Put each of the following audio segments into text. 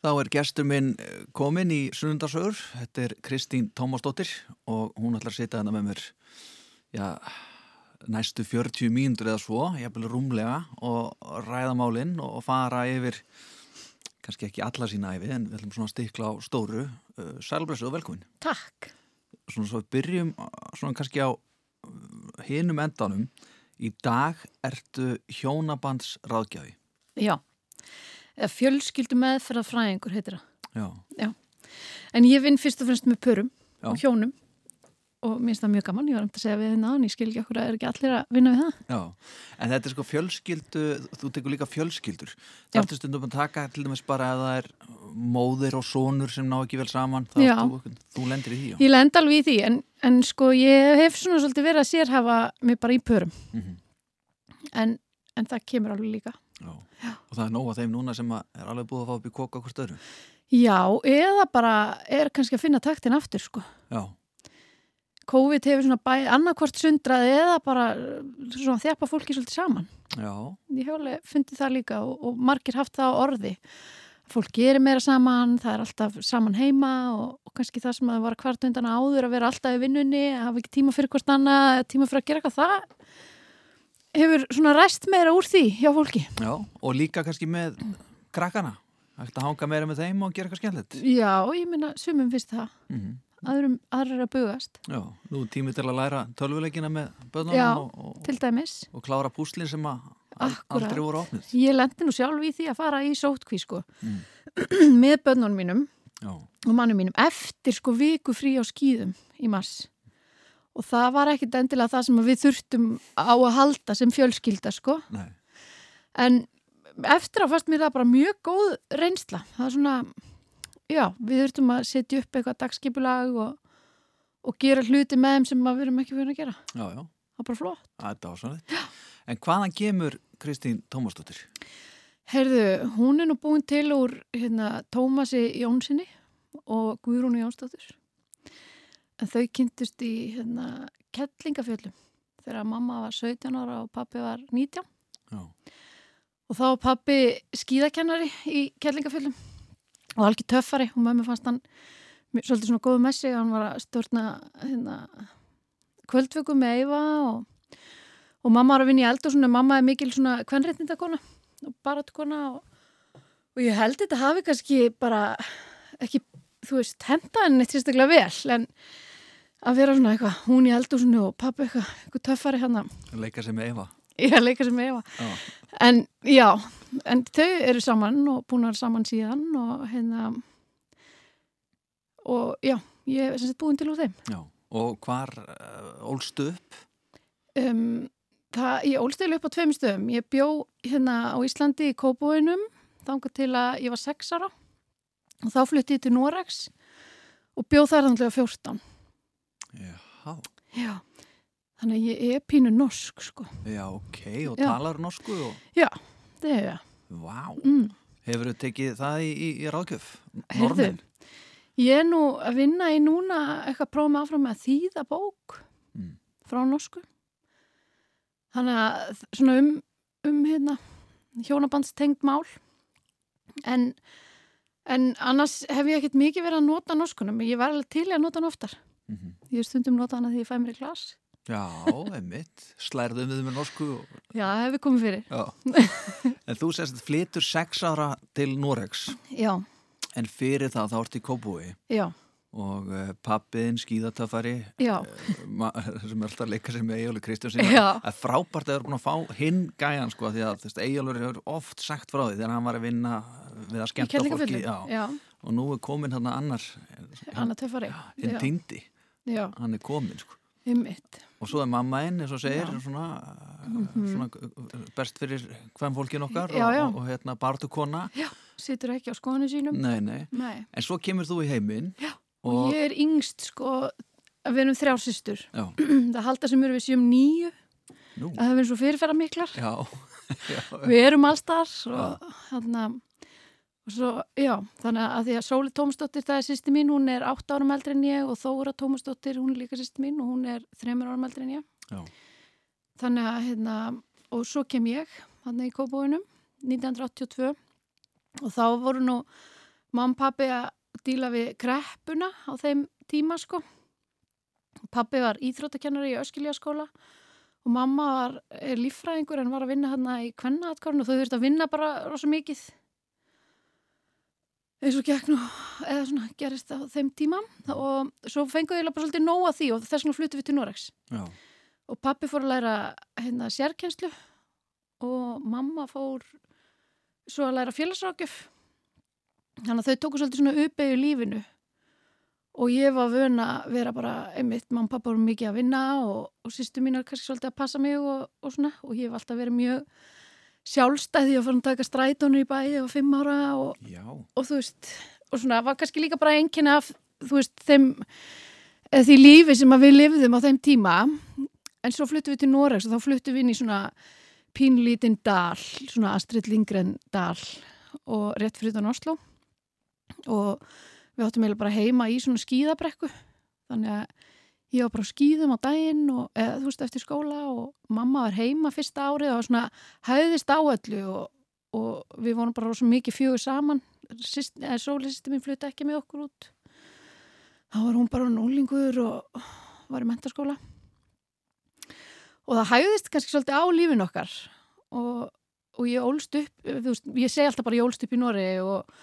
Þá er gestur minn eh, komin í sunnundarsögur. Þetta er Kristín Tómasdóttir og hún ætlar að setja hana með mér já, næstu 40 mínútur eða svo, ég vil rúmlega og ræða málinn og fara yfir kannski ekki alla sína æfi en við ætlum svona að stikla á stóru. Uh, Sælblessu og velkomin. Takk. Svona svo byrjum uh, svona kannski á hinum endanum. Í dag ertu hjónabandsráðgjafi. Já, eða fjölskyldu meðferða fræðingur heitir það. Já. Já. En ég vinn fyrst og fremst með pörum Já. og hjónum og mér finnst það mjög gaman, ég var um að segja við hérna en ég skil ekki okkur að er ekki allir að vinna við það. Já, en þetta er sko fjölskyldu, þú tekur líka fjölskyldur. Það ertu stundum að taka til dæmis bara að það er móðir og sonur sem ná ekki vel saman. þá Þú, þú lendir í því, já. Ég lend alveg í því en, en sko ég hef svona svolítið verið að sérhafa mig bara í pörum Mm en, en það kemur alveg líka. Já. Og það er nóg að þeim núna sem er alveg búið að fá upp í koka hvort öðru. Já, eða bara er kannski að finna taktin aftur sko. Já, COVID hefur svona bæ, annarkvort sundrað eða bara uh, svona þjapa fólki svolítið saman. já, Ég hef alveg fundið það líka og, og margir haft það á orði. Fólk gerir meira saman, það er alltaf saman heima og, og kannski það sem að var kvart undan áður að vera alltaf í vinnunni, að hafa ekki tíma fyrir hvort annað, tíma fyrir að gera eitthvað það hefur svona ræst meira úr því hjá fólki. já. Og líka kannski með krakkana. Ætti að hanga meira með þeim og gera eitthvað skemmtilegt. Já, ég minna, sumum finnst það, Mm aðrum, aðrir að bugast, Já, nú er tími til að læra tölvuleikina með börnunum Já, og, og, til dæmis. og klára púslinn sem að Akkúrat. aldrei voru opnið. Ég lendi nú sjálf í því að fara í sótkví sko, Mm. með börnunum mínum Já, og mannum mínum eftir sko viku frí á skýðum í mars og það var ekkit endilega það sem við þurftum á að halda sem fjölskylda sko nei. en eftir að fast mér það bara mjög góð reynsla það er svona, já, við þurftum að setja upp eitthvað dagskipulag og, og gera hluti með þeim sem við erum ekki fyrir að gera, Já, já. það er bara flott svona En hvaðan kemur Kristín Tómasdóttir? Heyrðu, hún er nú búin til úr hérna, Tómasi Jónssoni og Guðrúnu Jónsdóttur. En þau kynntust í hérna, kettlingafjöllum þegar mamma var 17 ára og pappi var 19. Já, Og þá var pappi skíðakennari í kettlingafjöllum og alveg töffari og mömmu fannst hann svolítið svona góðu með sig. Hann var að stjórna hérna, kvöldvöku með Eyva og, og mamma var að vinna í eld og svona mamma er mikil svona kvenréttindakona og baratukona og, og ég held þetta hafi kannski bara ekki, þú veist, henda henni eitt sérstaklega vel en að vera svona eitthvað, hún í eldúsinu og pappi eitthvað, eitthvað töffari hann að leika sem Eva. Ég leika sem Eva. Já, en já, en þau eru saman og búin að vera saman síðan og hérna og já, ég er sem sagt búin til úr þeim. Já. Og hvar uh, ólstu upp? um, það, ég ólstil upp á tveim stöðum. Ég bjó hérna á Íslandi í Kópóinum þangað til að ég var sex ára og þá flutti ég til Noregs og bjó þar þannig að 14 Já, já, þannig að ég er pínu norsk sko, já, ok Og Já. talar norsku og það er ég Vá, mm. hefur þú tekið það í, í, í ráðgjöf? Norðmenn? Ég er nú að vinna í núna eitthvað að prófa með áfram með að þýða bók Mm. frá norsku. Þannig að svona um, um hérna, hjónabandstengt mál. En, en annars hef ég ekkert mikið verið að nota norskunum. Ég var alveg til að nota hann oftar. Mhm. Ég stundum nota hana því ég fæ mér í glas. Já, einmitt Slærðu um við með norsku og... Já, það hefur komið fyrir. Já En þú sérst flytur sex ára til Noregs Já, En fyrir það þá ertu í Kópúi já, og uh, pappiðin skíðatöfari já, uh, sem er alltaf leika með Egilur Kristjánsson Já. Það er frábært að það er búin að fá hinn gæjan sko því að Egilur hefur oft sagt frá því þegar hann var að vinna við að í skemmta fólki kellingafyllu. já. Já, og nú er komin hann annar Anna Töffari. hinn Já, týndi, já, hann er komin sko. og svo er mamma einn eins og segir svona, svona uh, best fyrir hvem fólkin okkar Já, já. Og, og, og hérna bartu kona Situr ekki á skoðinu sínum. nei, nei. Nei. en svo kemur þú í heiminn og, Og ég er yngst sko að við erum já, Það halda sem eru við séum nýju nú, að það verður svo fyrirferða miklar. já, já, Við erum allstar og þannig að og svo, já, þannig að því að Sóli Tómasdóttir, það er sýsti mín, hún er 8 árum eldri en ég og Þóra Tómasdóttir, hún er líka sýsti mín og hún er 3 árum eldri en ég. Já. Þannig að, hérna, og svo kem ég, hann í Kópóinum, 1982 og þá voru nú mamma og pappi að díla við kreppuna á þeim tíma sko. Pappi var íþróttakennari í Öskiljaskóla og mamma var líffræðingur en var að vinna hérna í kvennaatkorn og þau þurfti að vinna bara rosa mikið eins og gegn og eða svona gerist á þeim tíma. Og svo fenguði ég bara svolítið nóga því og þess vegna fluttu við til Noregs. Já. og pappi fór að læra hérna sérkjenslu og mamma fór svo að læra félagsrákjöf þannig að þau tóku svolítið svona uppeyju lífinu. Og ég var vön að vera bara einmitt, mamma og pappa voru mikið að vinna og, og sýstu mín er kannski svolítið að passa mig og, og svona. Og ég hef alltaf verið mjög sjálfstæði og fann að taka strætónu í bæði og fimm ára og, og þú veist, og svona var kannski líka bara einnkynna af, þú veist, þeim eða því lífi sem við lifðum á þeim tíma, en svo fluttum við til Noregs og þá fluttum við inn í svona pínlítinn dal, svona Astrid Lindgren dal og rétt fyrir þann Oslo. Og við áttum eiginlega bara heima í svona skíðabrekku. Þannig að ég var bara á skíðum á daginn og, eða þú veist eftir skóla og mamma var heima fyrsta árið og svona hæðist á öllu og, og við vorum bara svo mikið fjögur saman. Sólisistin mín fluti ekki með okkur út. Þá var hún bara núlingur og var í mentaskóla og það hæðist kannski svolítið á lífin okkar og, og ég ólst upp veist, ég segi alltaf bara ég ólst upp í Nóri og,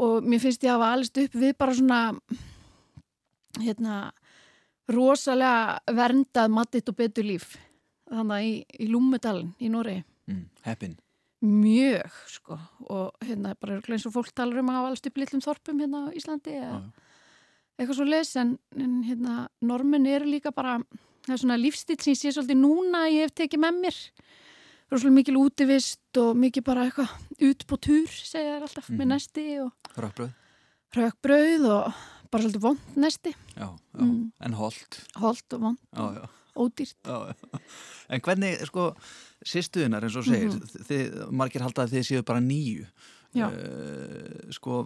og mér finnst ég að hafa allist upp við bara svona hérna rosalega verndað mattitt og betur líf þannig í, í Lúmedalinn í Nóri Mm. Heppin. mjög sko og hérna bara eins og fólk talar um að hafa allist upp litlum þorpum hérna á Íslandi Já. eitthvað svo les en, en hérna normin eru líka bara það er svona lífstíl sem ég sé svolítið núna ég hef tekið með mér rosalega mikil útivist og mikið bara eitthvað út på túr segja þær alltaf með Mhm. nesti og Rökbröð. rökbrauð og bara svolítið vond nesti Já, já. Mm. En holt. holt og vond Já, ódýrt Já, já. En hvernig, sko, sýstuðunar eins og segir, Mhm. þið, margir halda að þið séu bara nýju. Já. Eh, sko,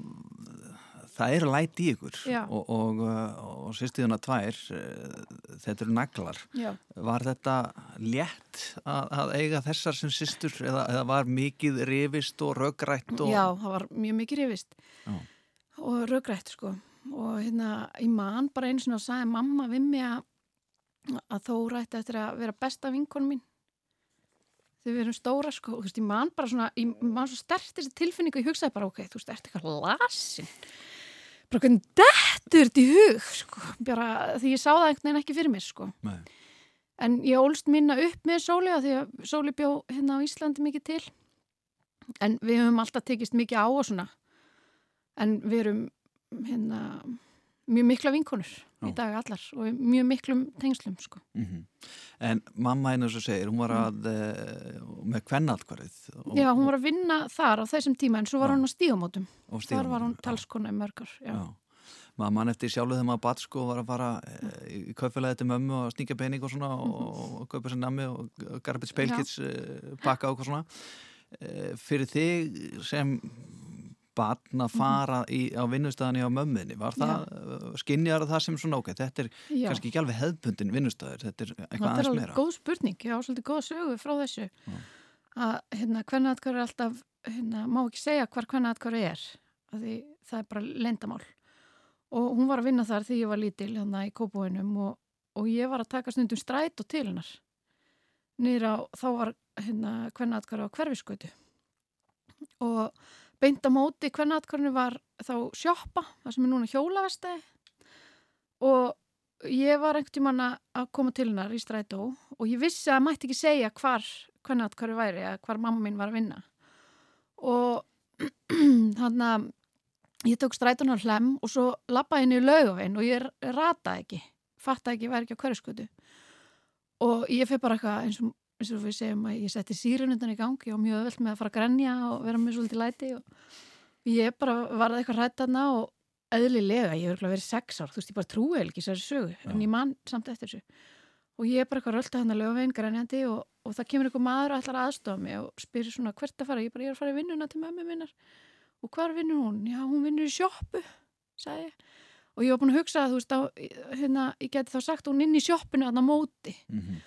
það er læt í ykkur og, og, og sýstuðunar tvær, eh, þetta eru naglar. Já. Var þetta létt að, að eiga þessar sem sýstur eða, eða var mikið rifist og röggrætt? Og... Já, það var mjög mikið rifist Já. og röggrætt sko og hérna í mann bara einu svona sagði mamma við mig að, að þó rætti eftir að vera besta vinkon mín þegar við erum stóra sko og þú veist, ég man bara svona, ég man svo stert þessi tilfinningu, ég hugsaði bara, ok, þú veist, ert eitthvað lasin bara hvernig þetta í hug sko, bara því ég sá það einhvern veginn ekki fyrir mér sko Nei. En ég ólst minna upp með Sóli því að Sóli bjó hérna á Íslandi mikið til. En við höfum alltaf tekist mikið á og svona. En við erum hérna mjög mikla vinkonur í Já. dag allar og í mjög miklum tengslum sko. Mm En mamma einu sem segir, hún var að eh, með kvennatkvarið. Já, hún var að vinna þar á þessum tíma en svo var Já. hún á stígamótum. og Þar var hún talskona í mörgar. Já. Já. Maður mann eftir sjálfu þegar maður bat sko var að fara e, í kaupfélagi til mömmu og sníkja pening og svona og, og kaupa sér nammi og garbage pail Já. kits e, pakka og svona. E, fyrir þig sem batn að fara í, á vinnustæðinni á mömmunni, var það, skinnjar það sem svona, ok, þetta er Já. kannski ekki alveg hefðbundin vinnustæður, þetta er eitthvað Þetta er aðeins alveg meira. góð spurning, já, svolítið góð sögu frá þessu. Já. að hérna, hvernig aðkvæður er alltaf hérna, má ekki segja hvar hvernig aðkvæður er að því það er bara lendamál og hún var að vinna þar þegar ég var lítil hérna í kópúinum og, og ég var að taka stundum stræt og til hennar. Á, þá var hérna hvernig aðkvæður á hverfiskötu og beint á móti hvernig aðkvæðinu var þá sjoppa, það sem er núna hjólavestæði og ég var einhvern tímann að koma til hennar í strætó og ég vissi að mætti ekki segja hvar hvernig að hverju væri eða hvar mamma mín var að vinna. Og þannig að ég tók strætónar hlem og svo lappaði henni í laugavinn og ég rataði ekki fattaði ekki, ég væri ekki á hverju skutu og ég fyrir bara eitthvað eins og, eins og við segjum að ég setti sírunundan í gangi og mjög öðvöld með að fara að grenja og vera með svolítið læti og ég bara varði eitthvað rættaðna og eðlilega, ég hef örugglega verið sex ár, þú veist, ég bara trúi ekki þessari sögu, en ég man samt eftir þessu. Og ég er bara eitthvað rölda hann að lögveginn grænjandi og, og það kemur einhver maður að aðstofa mig og spyrir svona hvert að fara, ég bara, ég er að fara í vinnuna til mömmu minnar. Og hvar vinnur hún? Já, hún vinnur í sjoppu, sagði ég. Og ég var búin að hugsa að, þú veist, á, hérna, ég geti þá sagt hún inn í sjoppinu að það móti. Mm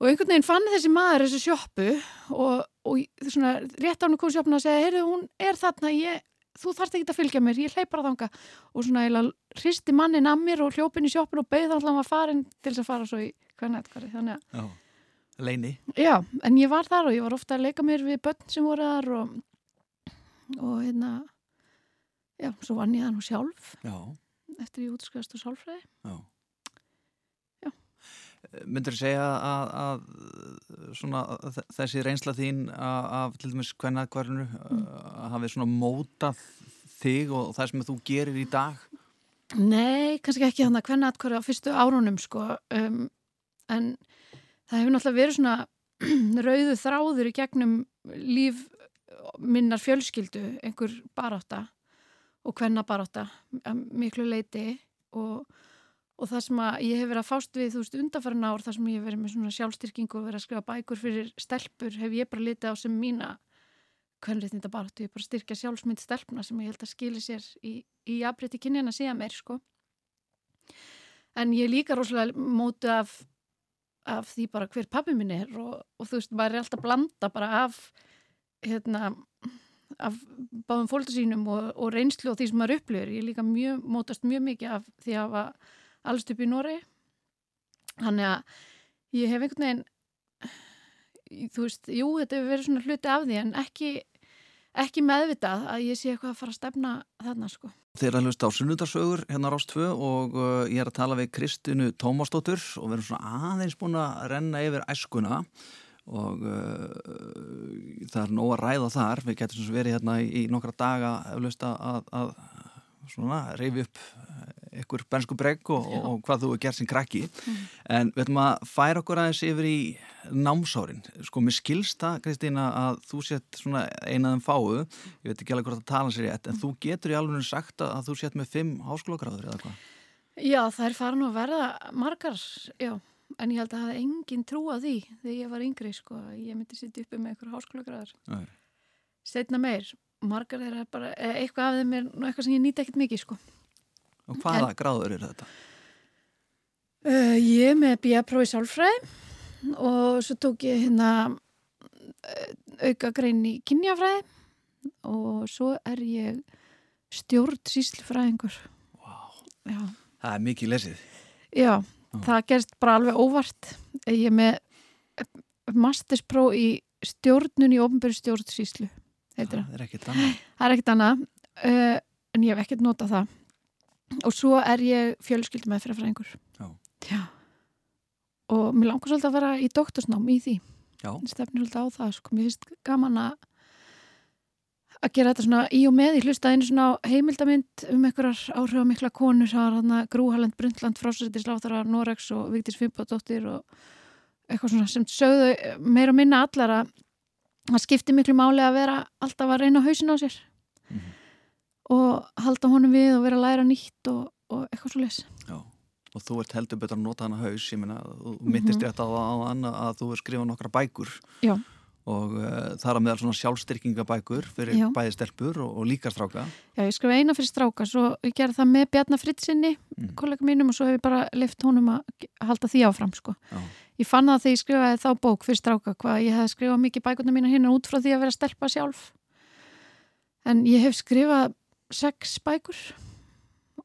Og einhvern veginn fann þessi maður þessi sjoppu og, og svona, rétt á hann kom sjoppuna að segja, heyrðu, hún er þarna, ég, þú þarft ekki að fylgja mér, ég hleyp bara þanga og svona eiginlega hristi mannin að mér og hljópin í sjópin og beigð allan að farin til þess að fara svo í hvernig eitthvað þannig að Já, leini Já, en ég var þar og ég var ofta að leika mér við börn sem voru þar og, og hérna já, svo vann ég það nú sjálf Já, eftir ég útskast og sálfræði. Já. Myndur þú segja að, að svona, þessi reynsla þín af, til dæmis kvennakvarinu mm. hafið svona mótað þig og það sem þú gerir í dag? Nei, kannski ekki þannig að atkvæði á fyrstu árunum sko um, en það hefur náttúrulega verið svona rauðu þráður í gegnum líf minnar fjölskyldu, einhver barátta og að miklu leiti og, og það sem að ég hef verið að fást við þú veist undarfærin ár þar sem ég hef verið með svona sjálfstyrkingu og verið að skrifa bækur fyrir stelpur hef ég bara litið á sem mína kvennréttinda baráttu, ég er bara að styrkja sjálfsmynd stelpna sem ég held að skili sér í, í jafnrétti kynjana síðan meir sko. En ég líka rosalega mótu af, af því bara hver pappi minn er og, og þú veist, maður er alltaf blanda bara af hérna af báðum fólkið sínum og, og reynslu og því sem maður upplifir. Ég líka mjög, mótast mjög mikið af því að allst upp í Nóri þannig að ég hef einhvern veginn þú veist, jú, þetta hefur verið svona hluti af því en ekki ekki meðvitað að ég sé eitthvað að fara að stefna þarna sko. Þeir eru að hlusta á sunnudarsögur hérna Rást 2 og uh, ég er að tala við Kristinu Tómasdóttur og við erum svona aðeins búin að renna yfir æskuna og uh, það er nóg að ræða þar við getum svona verið hérna í, í nokkra daga að, að svona reyfi upp ykkur bensku bregg og, og, og hvað þú er gert sem krakki Mm. en við ætlum að færa okkur aðeins yfir í námsárin sko mér skilst það Kristína að þú sett svona einaðum fáu ég veit ekki alveg hvort að tala sér rétt en þú getur í alveg sagt að, að þú sett með fimm háskólagráður eða hvað Já, það er farin að verða margar, já, en ég held að það hefði engin trú að því þegar ég var yngri, sko, ég myndi sitja uppi með einhver háskólagræðar. Nei. Setna meir, margar þeirra er bara, eitthvað af þeim er eitthvað sem ég nýti ekkert mikið, sko. Og hvaða gráður er þetta? Uh, ég með bíaprófi sálfræði og svo tók ég hérna uh, auka grein í kynjafræði og svo er ég stjórn síslufræðingur. Wow. Það er mikið lesið Já, það gerst bara alveg óvart. Ég er með masterspróf í stjórnun í ofnbæri stjórnsýslu, heitir það. það er ekkert annað Það er ekkert annað, uh, en ég hef ekkert notað það. Og svo er ég fjölskyldum með fyrirfræðingur. Já. Já. Og mér langar svolítið að vera í doktorsnám í því. Stefnir svolítið á það, sko. Mér finnst gaman að að gera þetta svona í og með. Ég hlusta einu svona heimildamind um einhverjar áhrifamikla konur. Að Grúhaland, Brundtland, Frásarittis, Láþara, Norex og Vigdís Fimpodóttir og eitthvað svona sem sögðu meira og minna allar að það skipti miklu máli að vera alltaf að reyna hausin á sér Mhm. Og halda honum við og vera að læra nýtt og, og eitthvað svo les. Og þú ert heldur betur að nota hana haus ég meina, þú myndist rétt á það á að, að þú er skrifað nokkra bækur Já. og uh, það er að meðal svona sjálfstyrkingabækur fyrir Já. bæði stelpur og, og líka stráka Já, ég skrifa eina fyrir stráka, svo ég gerði það með Bjarnar Fritzinni, Mm. kollega mínum og svo hef ég bara lift honum að halda því áfram, sko. Já. Ég fann það þegar ég skrifaði þá bók fyrir stráka, hvað ég hef skrifað mikið bækurnar mína hérna út frá því að vera stelpa sjálf. En ég hef skrifað sex bækur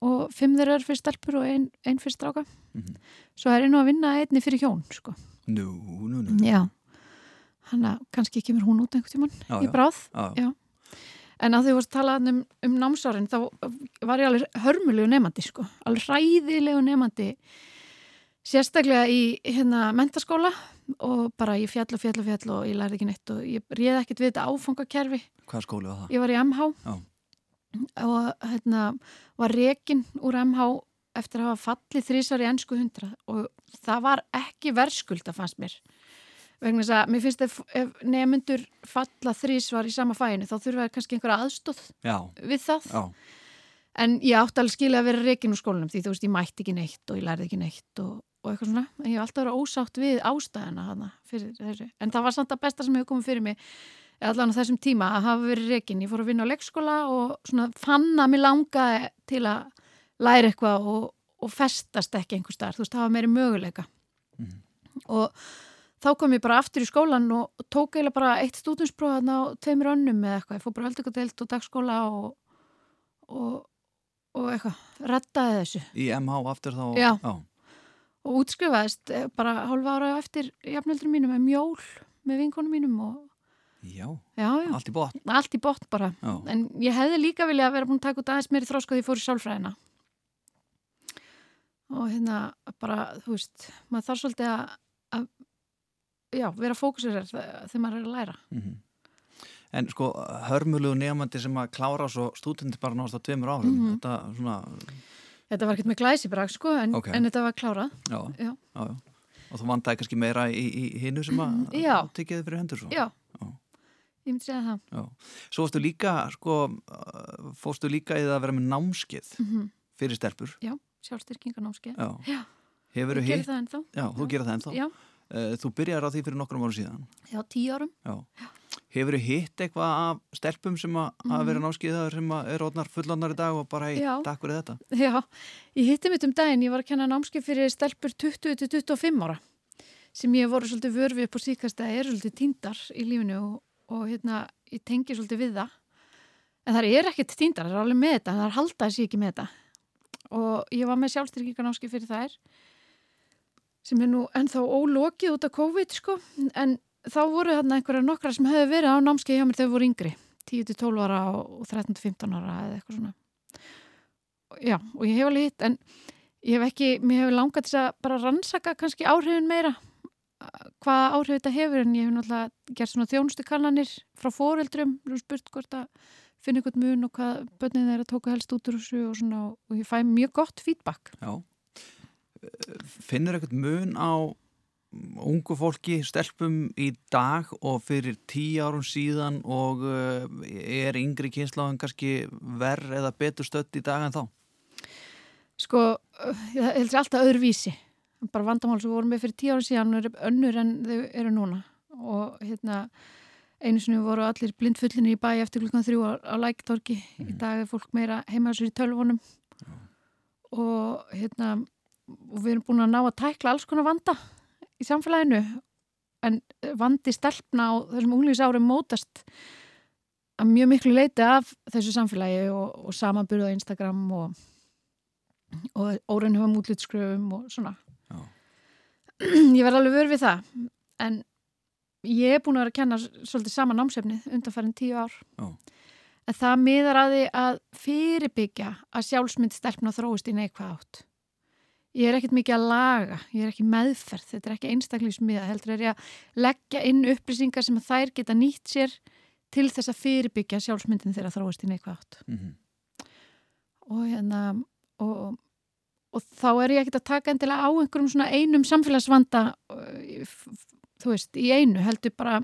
og fimm þeirra er fyrir stelpur og ein, ein fyrir stráka. Mhm. Svo er ég nú að vinna einni fyrir hjón, sko. Nú, nú, nú Já. Þannig að kannski kemur hún út einhvern tímann Já, í bráð. Já. Já. En að því þú að tala um, um námsárin þá var ég alveg hörmulegu nefandi sko, alveg hræðilegu nefandi sérstaklega í hérna mentaskóla og bara ég fjall og fjall og fjall og ég lærði ekki neitt og ég réði ekkert við þetta áfangakerfi Hvað skóli var það? ég var í MH Já. Og hérna var rekin úr MH eftir að hafa fallið þrísar í ennsku hundra og það var ekki verðskulda fannst mér. Vegna þess að mér finnst ef, ef nefnundur falla þrísvar í sama fæinu þá þurfa kannski einhverja aðstóð Já, við það. Já, en ég átti alveg skilja að vera rekin úr skólanum því þú veist ég mætti ekki neitt og ég lærði ekki neitt og, og eitthvað svona. En ég hef alltaf verið ósátt við ástæðina hana fyrir en það var samt að besta sem hefur komið fyrir mig allan á þessum tíma að hafa verið rekin ég fór að vinna á leikskóla og svona fann að mér langaði til að læra eitthvað og, og festast ekki einhver starf, þú veist, hafa meiri möguleika Mhm. og þá kom ég bara aftur í skólan og, tók eiginlega bara eitt stúdinspróð á tveimur önnum eða eitthvað, ég fór bara öldugardeilt og dagskóla og, og, og eitthvað, rettaði þessu Í MH aftur þá Já. já. og útskrifaðist eh, bara hálfa ára eftir jafnöldur mínum með mjól með vinkonum mínum og Já, já, já, allt í botn allt í botn bara Já, en ég hefði líka vilja að vera búin að taka út aðeins meiri þróska því ég fór í sálfræðina og hérna bara, þú veist, maður þarf svolítið að, að já, vera fókusir þegar maður er að læra mhm En sko, hörmulegu nefandi sem að klára svo stúdindi bara náðast á tveimur árum Mhm. Þetta svona, þetta var ekkert með glæsibrak sko en, Ok. en þetta var klárað já, Já. já, já. Og þú vandaði kannski meira í, í hinnu sem að Já. tekið þið fyrir hendur svo já, Já. Ég myndi segja það Já. Svo fórstu líka, sko, uh, fórstu líka í það að vera með námskeið mm fyrir stelpur. já, sjálfstyrkingarnámskeið Já. Já. Hefur ég þú hitt? það ennþá Já, þú gerir það ennþá. já, Uh, Þú byrjar á því fyrir nokkrum árum síðan. já, tíu árum Já. Hefur þú hitt eitthvað af stelpum sem að mm. Mhm. vera námskeiðar sem er orðnar fullandar í dag og bara, hei, Já. takk fyrir þetta. Já, ég hitti mitt um daginn, ég var að kenna námskeið fyrir stelpur 20-25 ára sem ég voru svolítið vörfi upp á síkast að er svolítið tíndar í lífinu og, og hérna, ég tengi svolítið við það. En það er ekkert tíndar, það er alveg með þetta en það er haldaði sér ekki með þetta. Og ég var með sjálfstyrkingarnámskeið fyrir þær sem er nú ennþá ólokið út af COVID sko, en þá voru þarna einhverja nokkra sem hefði verið á námskeið hjá mér þegar voru yngri 10-12 ára og 13-15 ára eða eitthvað svona. Já, og ég hef alveg hitt, en ég hef ekki, mér hefur langað til að bara rannsaka kannski áhrifin meira, hvaða áhrif þetta hefur, en ég hef náttúrulega gert svona þjónustu kannanir frá foreldrum, og spurt hvort að finna ykkur mun og hvað börnin þeirra tóku helst út úr þessu og svona, og ég fæ mjög gott feedback. Já. Finnur eitthvað mun á ungu fólki, stelpum í dag og fyrir tíu árum síðan og uh, er yngri kynsláðan kannski verð eða betur stött í dag en þá? Sko, uh, ég held sér alltaf öðruvísi, bara vandamál sem vorum við fyrir tíu ára síðan er önnur en þau eru núna. Og hérna einu sinni voru allir blindfullinni í bæ eftir klukkan þrjú á, á læktorki í dag er fólk meira heima sér í tölvunum. Og hérna og við erum búin að ná að tækla alls konar vanda í samfélaginu. En vandi stelpna á þessum unglingsárum mótast að mjög miklu leiti af þessu samfélagi og, og samanbyrðu á Instagram og, og óreinhöfum útlitskröfum og svona. Ég verð alveg vör við það en ég er búin að vera að kenna svolítið sama námsefnið undanfærin tíu ár Já. en það miðar að því að fyrirbyggja að sjálfsmynd stelpna þróist í neikvæð átt ég er ekkert mikið að laga ég er ekki meðferð, þetta er ekki einstaklingsmiða heldur er ég að leggja inn upplýsingar sem þær geta nýtt sér til þess að fyrirbyggja sjálfsmyndin þeirra þróist í neikvæð átt Mm -hmm. og hérna og, og þá er ég ekkert að taka endilega á einhverjum svona einum samfélagsvanda uh, þú veist, í einu heldur bara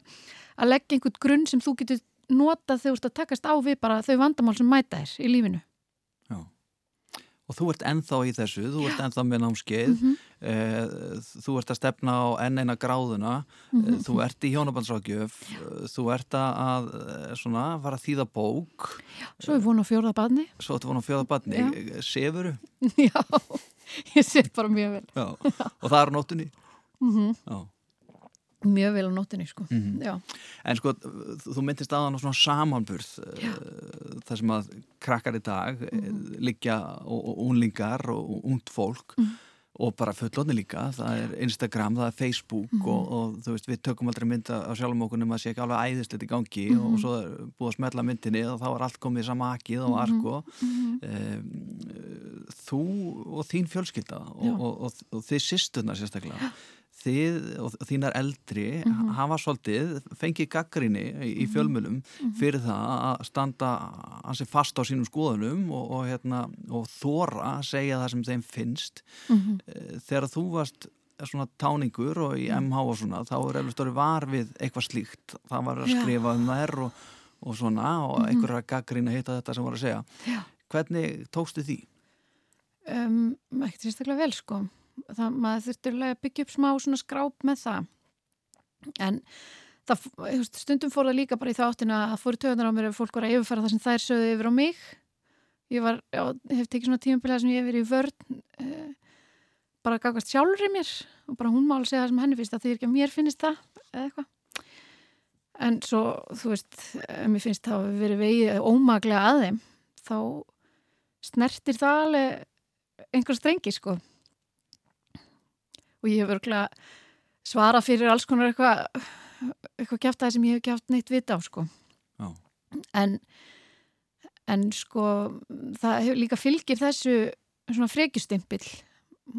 að leggja einhvern grunn sem þú getur notað þegar þú ert að takast á við bara þau vandamál sem mæta þér í lífinu Og þú ert ennþá í þessu, þú ert ennþá með námskeið, mm -hmm. -hmm. þú ert að stefna á enn eina gráðuna, mm þú ert í hjónabandsrákjöf, þú ert að eh, svona, fara að þýða bók, Svo er vonu á fjórða badni svo ertu vona á fjóða badni, Já. sefuru, Já, ég sé bara mjög vel Já. og það er nóttunni. mm Já. Mjög vel á nóttinni sko Mm Já, En sko, þú myndist aðan á svona samanburð uh, þar sem að krakkar í dag mm liggja og, unlingar og ungt fólk Mhm. og bara fullotni líka, það er Instagram, það er Facebook Mhm. og, og þú veist, við tökum aldrei mynda á sjálfum okkur nema að sé ekki alveg æðislegt í gangi Mhm. og svo er búið að smetla myndinni og þá er allt komið í sama akið og arko Mhm. um, þú og þín fjölskylda Já. og, og, og, þið sýsturnar sérstaklega þið og þínar eldri Mhm. hafa svolítið fengið gaggrinni í, í fjölmjölum fyrir það að standa hansi fast á sínum skoðunum og, og, hérna, og þóra að segja það sem þeim finnst. Mhm. Eh, þegar þú varst svona táningur og í MH og svona þá er eftir stóri var við eitthvað slíkt. Það var að skrifa um þær og, og svona og einhverjar gaggrinni að hitta þetta sem voru að segja. Já. hvernig tókstu því? um, ekkert sérstaklega vel sko það, maður þurfti alveg að byggja upp smá svona skráp með það. En það, stundum fór það líka bara í þáttina að fóru töðunar á mér ef fólk var að yfirfara það sem þær sögðu yfir á mig. Ég var, já, hef tekið svona tímabilið sem ég hef verið í vörn eh, bara gagast sjálfur í mér og bara hún má alveg segja það sem henni finnst það því ekki að mér finnst það eða eitthvað. En svo, þú veist, mér finnst það að verið vegið ómaglega að þeim þá snertir það alveg einhver strengi sko og ég hef örgulega svara fyrir alls konar eitthvað eitthvað kæft að sem ég hef kæft neitt vita á sko. Já. en en sko það hefur líka fylgir þessu svona frekjustimpill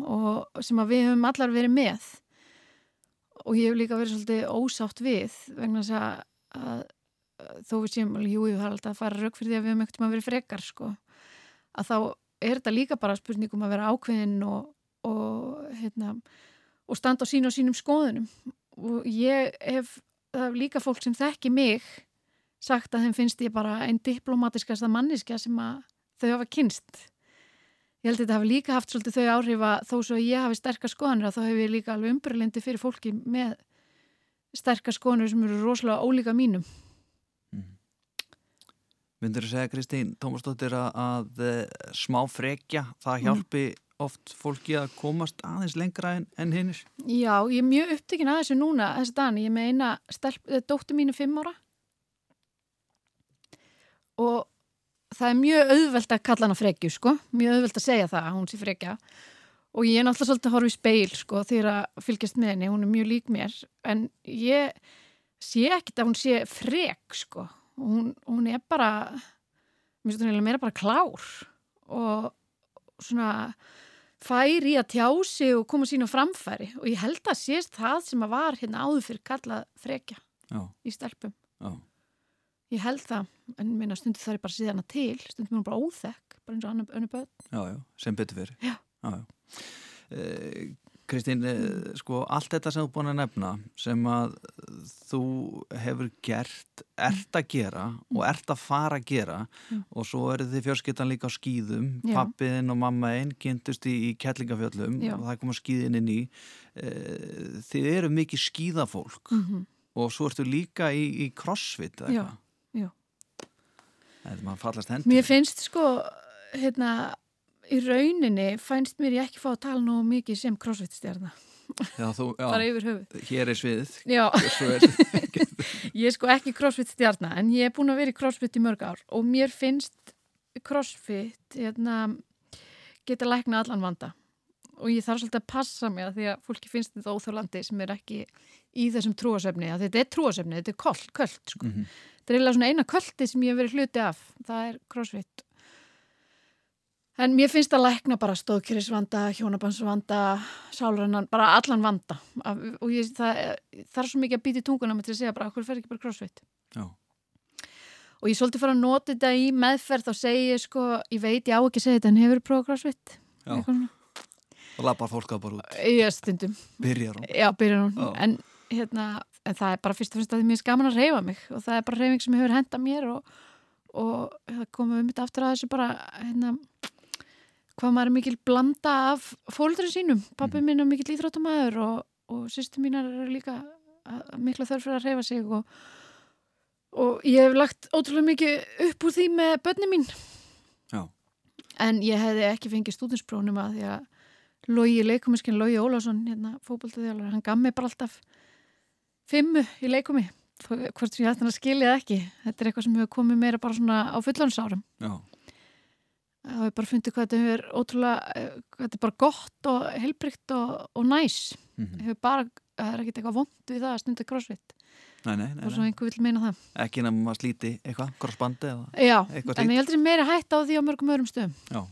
og sem að við höfum allar verið með. Og ég hef líka verið svolítið ósátt við vegna þess að, að, að þó við séum, jú, það er alltaf að fara rauk fyrir því að við höfum ekkert maður verið frekar sko. Að þá er þetta líka bara spurningum að vera ákveðin og, og hérna og standa á sínu og sínum skoðunum. Og ég hef, það er líka fólk sem þekki mig sagt að þeim finnst ég bara einn diplomatiskasta manniska sem að þau hafa kynst ég held að þetta hafi líka haft svolítið þau áhrif að þó svo ég hafi sterkar skoðanir að þá hef ég líka alveg umbröðlindi fyrir fólki með sterkar skoðanir sem eru rosalega ólíka mínum. Myndur þú segja Kristín Tómasdóttir að, að eh, smá frekja það hjálpi oft fólki að komast aðeins lengra en, en hinnir? Já, ég er mjög upptekinn að þessu núna þessi dani, ég meina dóttu mínu fimm ára. Og það er mjög auðvelt að kalla hana frekju sko, mjög auðvelt að segja það að hún sé frekja og ég er náttúrulega svolítið að horfa í speil sko þegar að fylgjast með henni, hún er mjög lík mér. En ég sé ekkit að hún sé frek sko. Hún, hún er bara mér meira bara klár. Og svona fær í að tjá sig og koma sín á framfæri. Og ég held að sést það sem að var hérna áður fyrir kallað frekja Já, í stelpum. Já, ég held það, en minna stundu þar er bara síðan að til, stundum er hún bara óþekk bara eins og annar já, sem betur fyrir. Já. Kristín, eh, sko, allt þetta sem þú búin að nefna sem að þú hefur gert, ert að gera og ert að fara að gera Mm. og svo eru þið fjörskiptan líka á skýðum, pappiðinn og mammaðinn kynntust í, í kettlingafjöllum Já. og það koma skýðin inn í. Eh, Þið eru mikið skýðafólk mm -hmm. og svo ertu líka í, í crossfit eða eitthvað. já. Það maður fallast hendur. mér finnst sko hérna, í rauninni fænst mér ég ekki fá að tala nú mikið sem þú, já, bara yfir höfuð. Hér er sviðið. er, ég er sko ekki crossfit-stjarna en ég er búin að vera í crossfit í mörg ár og mér finnst crossfit hérna, geta lækna allan vanda. Og ég þarf svolítið að passa mig að því að fólki finnst þetta óþjólandi sem er ekki í þessum trúasöfni þetta er trúasöfni, þetta er köld, sko. Mhm. þetta er eiginlega svona eina köldi sem ég hef verið hluti af það er crossfit en mér finnst að lækna bara stóðkjörisvanda, hjónabansvanda sálrannan, bara allan vanda og ég, það, það er svo mikið að býta í tunguna með til að segja bara, okkur fer ekki bara crossfit já, og ég svolítið fara að nota þetta í meðferð segi ég sko, ég veit ég á ekki að segja þetta en hefur prófað crossfit Já. Og lappar fólk að bara út. ég stundum, Byrjar hún. já byrjar hún Já. en, hérna, en það er bara fyrst og finnst að mér er gaman að reyfa mig og það er bara reyfing sem hefur henda mér og, og hvað maður er mikil blanda af fóldur sínum, pappi Mhm. minn er mikil íþróttamæður og, og sýstu mínar eru líka mikla þörf fyrir að reyfa sig og, og ég hef lagt ótrúlega mikið upp úr því með börni mín. Já. en ég hefði ekki fengið stúdinsprónum að því að Logi leikumiskinn Logi Ólásson hérna, fótboltaþjálfur, hann gaf mig bara alltaf fimmu í leikumi hvort sem ég ætti hann að skilja ekki. Þetta er eitthvað sem hefur komið meira bara svona á fullonsárum Já, það hefur bara fundið hvað þetta hefur ótrúlega, eh, hvað þetta er bara gott og heilbrygt og, og næs mhm. hefur bara, það er ekkert eitthvað vond við það að stunda crossfit nei, nei, nei, og svo einhver vil meina það Ekki nefnum að slíti eitthvað, crossbandi eða, Já, Eitthvað en slíkt. ég heldur sem meira hætt á því á mörgum öðrum stöðum já.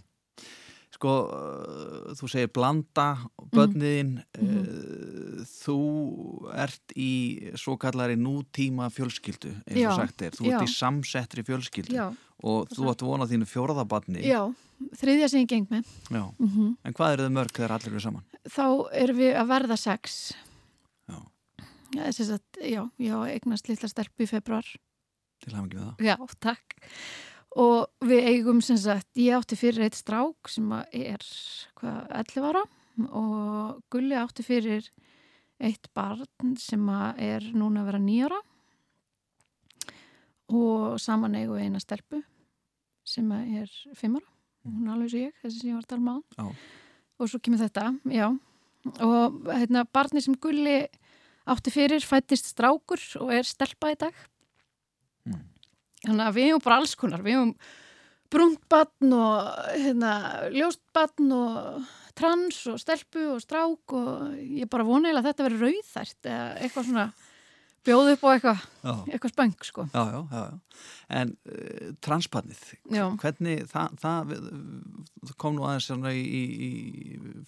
Sko, uh, þú segir blanda, börniðin, Mhm. uh, þú ert í svo kallari nútíma fjölskyldu, eins Já, og sagt er. Þú já. ert í samsettri fjölskyldu Já, og þú ert vonað þínu fjórðabarni. já, þriðja sem ég geng með. Já. mm En hvað eru þau mörg þegar allir eru saman? Þá erum við að verða sex. Já, Já, að, já, já, eignast litla stelpu í februar til hafum ekki með það. Já, takk. Og við eigum sem sagt, ég átti fyrir eitt strák sem er hvað, 11 ára. Og Gulli átti fyrir eitt barn sem er núna að vera 9 ára. Og saman eigum við eina stelpu sem er 5 ára. Hún er alveg svo ég, þessi sem ég var að tala um á Já. og svo kemur þetta, já. Og hérna, barni sem Gulli átti fyrir fættist strákur og er stelpa í dag. Mm. Þannig að við hefum bara alls konar, við hefum brúntbatn og hérna, ljóstbatn og trans og stelpu og strák og ég bara vona að þetta verður rauðært eða eitthvað svona bjóð upp á eitthvað, eitthvað spöng sko. já, já, já, já. En uh, transpannið, hvernig það, það kom nú aðeins í, í, í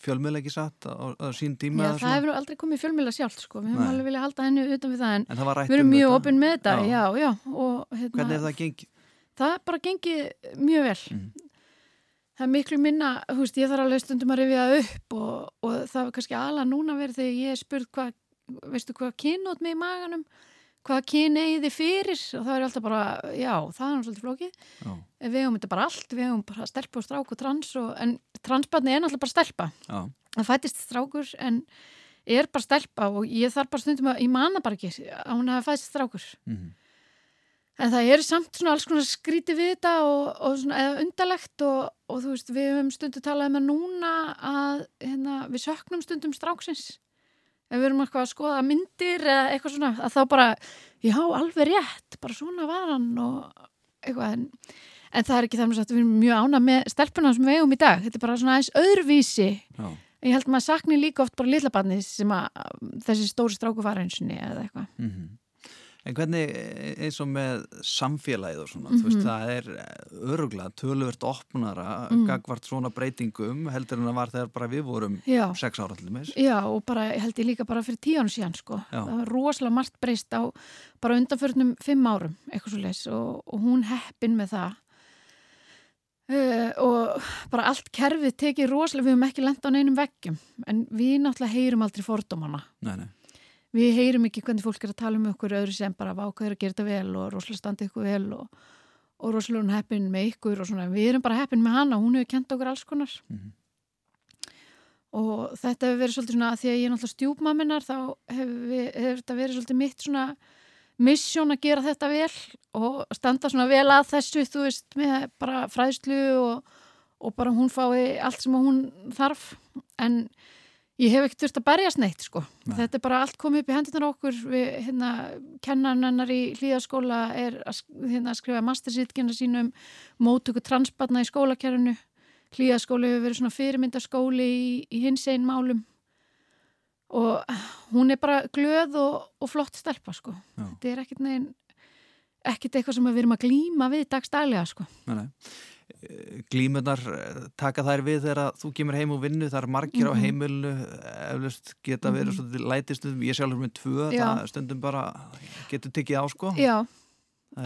fjölmiðleiki satt á, á sín tíma það hefur aldrei komið fjölmjöla sjálft sko. við höfum alveg viljað halda henni utan við það en En það við erum um mjög opinn með þetta, Já. já, já og hérna, Hvernig er það gengið? það bara gengið mjög vel Mm. það er miklu minna, veist, ég þarf alveg stundum að rifja upp og, og það er kannski ala núna verið þegar ég er spurð hvað, veistu hvað kynót mig í maganum hvað kyn eigi þið fyrir? Og það er alltaf bara, já, það er svolítið flókið. Við hefum þetta bara allt, við hefum bara stelpu og strák og trans og, en transbarni er náttúrulega bara stelpa. Já, það fættist strákur en er bara stelpa og ég þarf bara stundum að, ég manna bara ekki að hún hafa fættist strákur. Mhm, En það er samt svona alls konar skríti við þetta og, og svona eða undalegt og, og þú veist, við höfum stundu talað um að núna að hérna, við söknum stundum stráksins. Ef við erum eitthvað að skoða myndir eða eitthvað svona, að þá bara, já, alveg rétt, bara svona var hann og eitthvað. En, en það er ekki þannig að við erum mjög ána með stelpuna sem við eigum í dag. Þetta er bara svona aðeins öðruvísi. já. Ég held maður sakni líka oft bara lillabarnið sem að þessi stóri stráku var einsinni eða eitthvað. mhm. En hvernig eh, eins og með samfélagið og svona, þú veist, Mhm. það er öruglega töluvert opnara Mm. gagvart svona breytingum heldur en það var þegar bara við vorum Já. sex ára til dæmis. Já, og bara held ég líka bara fyrir tíu árum síðan sko. Já. Það var rosalega margt breyst á bara undanförnum fimm árum, eitthvað svo leis og, og hún heppin með það. Uh, og bara allt kerfið tekið rosalega, við höfum ekki lent á neinum veggjum, en við náttúrulega heyrum aldrei fordómana. Nei, nei. Við heyrum ekki hvernig fólk er að tala um okkur öðru sem bara vákaður að gera þetta vel og rosalega standi ykkur vel og, og rosalega hún heppin með ykkur og svona. Við erum bara heppin með hana, hún hefur kent okkur alls konar Mhm. og þetta hefur verið svolítið svona því að ég er náttúrulega stjúpmaminar þá hefur, við- hefur þetta verið svolítið mitt svona missjón að gera þetta vel og standa svona vel að þessu þú veist með bara fræðslu og, og bara hún fái allt sem hún þarf en ég hef ekkert þurft að berjast neitt sko Nei. þetta er bara allt komið upp í hendunar okkur við hérna kennan hennar í hlýðaskóla er að hérna, skrifa mastersýtkina sínum mótöku transbatna í skólakerfinu hlýðaskóli hefur verið svona fyrirmyndaskóli í, í hins einn málum og hún er bara glöð og, og flott stelpa sko. Já. Þetta er ekkit neginn ekkit eitthvað sem við erum að glíma við dagstælega sko. Nei, nei. Glímunar eh, taka þær við þegar þú kemur heim og vinnu, það er margir á Mhm. heimilinu eflust geta verið Mhm. svolítið lætistundum, ég sjálfur með tvö það stundum bara getur tekið á sko Já,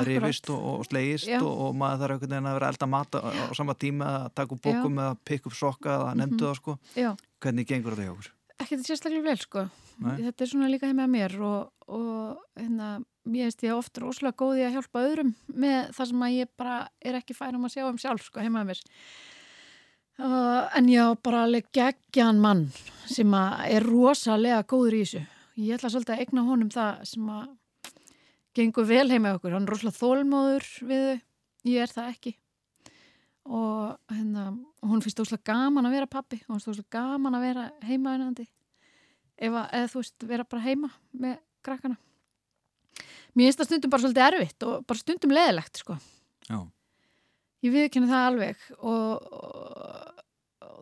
rifist og, og slegist og, og maður þarf einhvern veginn að vera elda mat á, á sama tíma að taka upp bókum eða pikka upp sokka eða nefndu Mhm. það sko já, hvernig gengur þetta hjá okkur? ekkit sérstaklega vel sko. Nei. Þetta er svona líka heima að mér og, og hérna, mér veist ég oft rosalega góð í að hjálpa öðrum með það sem að ég bara er ekki færum að sjá um sjálf sko, heima að mér. Uh, en ég á bara alveg geggjan mann sem að er rosalega góður í þessu. Ég ætla svolítið að egna honum það sem að gengur vel heima hjá okkur. Hann er rosalega þólmóður við þau. Ég er það ekki. Og hérna, hún finnst óslega gaman að vera pappi. Hún finnst óslega gaman að vera heimaðinandi. Eða þú veist, vera bara heima með krakkana. Mér finnst það stundum bara svolítið erfitt og bara stundum leðilegt, sko. Já, Ég viðkynna það alveg og, og,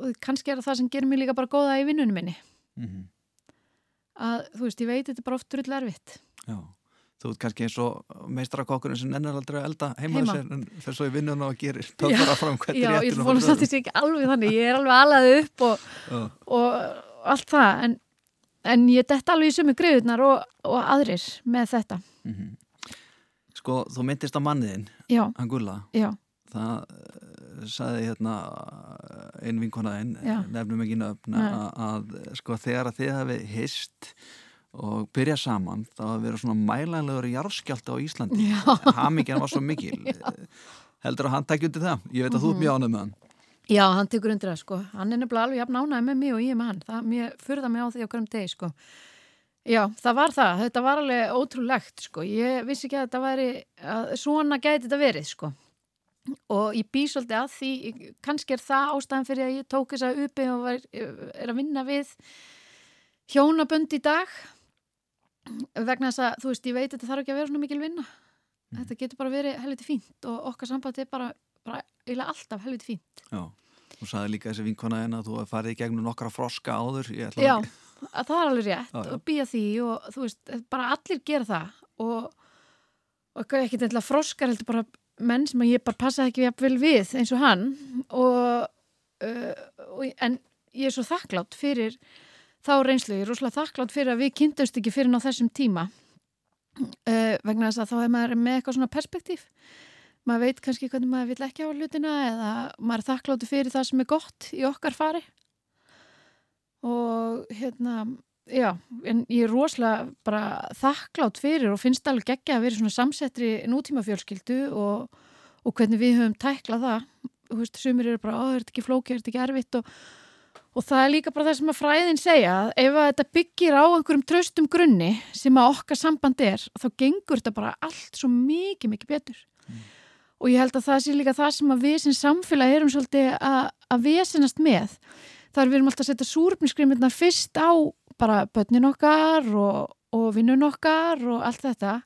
og kannski er það sem gerir mig líka bara góða í vinnunum minni. mm Að, þú veist, ég veit þetta er bara oft drull erfitt. já Þú ert kannski eins og meistarakokkurinn sem nennir aldrei að elda heima, Heima. sér en fer svo í vinnuna og gerir Já. tókara fram hvernig Já, ég er fólk að þetta sé ekki alveg þannig. Ég er alveg alaði upp og, og allt það. En, en ég dett alveg í sömu greiðunar og, og aðrir með þetta. Mhm. Sko, þú myndist á manniðin, Já, hann Gulla já, það uh, saði hérna einn vinkonaðinn, Já. nefnum ekki nöfn Nei. að, sko þegar að þið hafi hist og byrja saman þá að vera svona mælanlegur jarðskjálta á Íslandi Já. hamingjan var svo mikil heldur að hann takki undir það ég veit að þú Mhm. ert mjög ánum með hann Já, hann tekur undir það sko. Hann er nefnilega alveg jafn ánægð með mig og ég með hann. Það, mér furða mig á því á hverjum degi sko. Já, það var það. Þetta var alveg ótrúlegt sko. Ég vissi ekki að þetta væri, að svona gæti þetta verið sko. Og ég bý svolítið að því, kannski er það ástæðan fyrir að ég tók þess að uppi og var, er að vinna við hjónabönd í dag. Vegna þess að, þú veist, ég veit að þetta þarf ekki að vera svona mikil vinna. Þetta getur bara verið helviti fínt og okkar samband er bara, bara eiginlega alltaf helviti fínt Já, þú sagði líka þessi vinkona en að þú farið í gegnum nokkra froska áður Já, ekki- að það er alveg rétt Já, já. og býja því og þú veist, bara allir gera það og, og ekki til að froskar heldur bara menn sem ég bara passaði ekki vel við eins og hann og, uh, og en ég er svo þakklátt fyrir þá reynslu, ég er rosalega þakklátt fyrir að við kynntumst ekki fyrir ná þessum tíma uh, vegna þess að þá er maður með eitthvað svona perspektíf maður veit kannski hvernig maður vil ekki á hlutina eða maður er þakkláttu fyrir það sem er gott í okkar fari og hérna já, en ég er rosalega bara þakklátt fyrir og finnst alveg geggja að vera svona samsettri nútíma fjölskyldu og, og hvernig við höfum tæklað það. Þú veist, sumir eru bara, ó, er þetta ekki flóki, er þetta ekki erfitt? Og, og það er líka bara það sem að fræðin segja, að ef að þetta byggir á einhverjum traustum grunni sem að okkar samband er, þá gengur þetta bara allt svo mikið, mikið betur. Og ég held að það sé líka það sem að við sem samfélag erum svolítið að, að vesenast með þar við erum alltaf að setja súrfniskrimirnar fyrst á bara börnin okkar og, og vinnun okkar og allt þetta.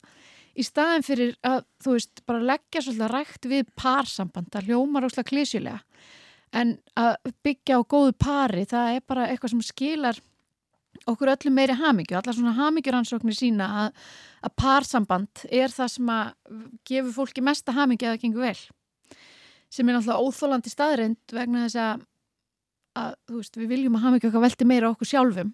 Í staðin fyrir að þú veist bara leggja svolítið rækt við parsamband það hljómar óslega klísjulega en að byggja á góðu pari það er bara eitthvað sem skilar okkur öllum meiri hamingju. Allar svona hamingjuransóknir sína að, að parsamband er það sem að gefur fólki mesta hamingju að það gengur vel. Sem er náttúrulega óþólandi staðrind vegna þess að, að veist, við viljum að hamingju okkar velti meira á okkur sjálfum.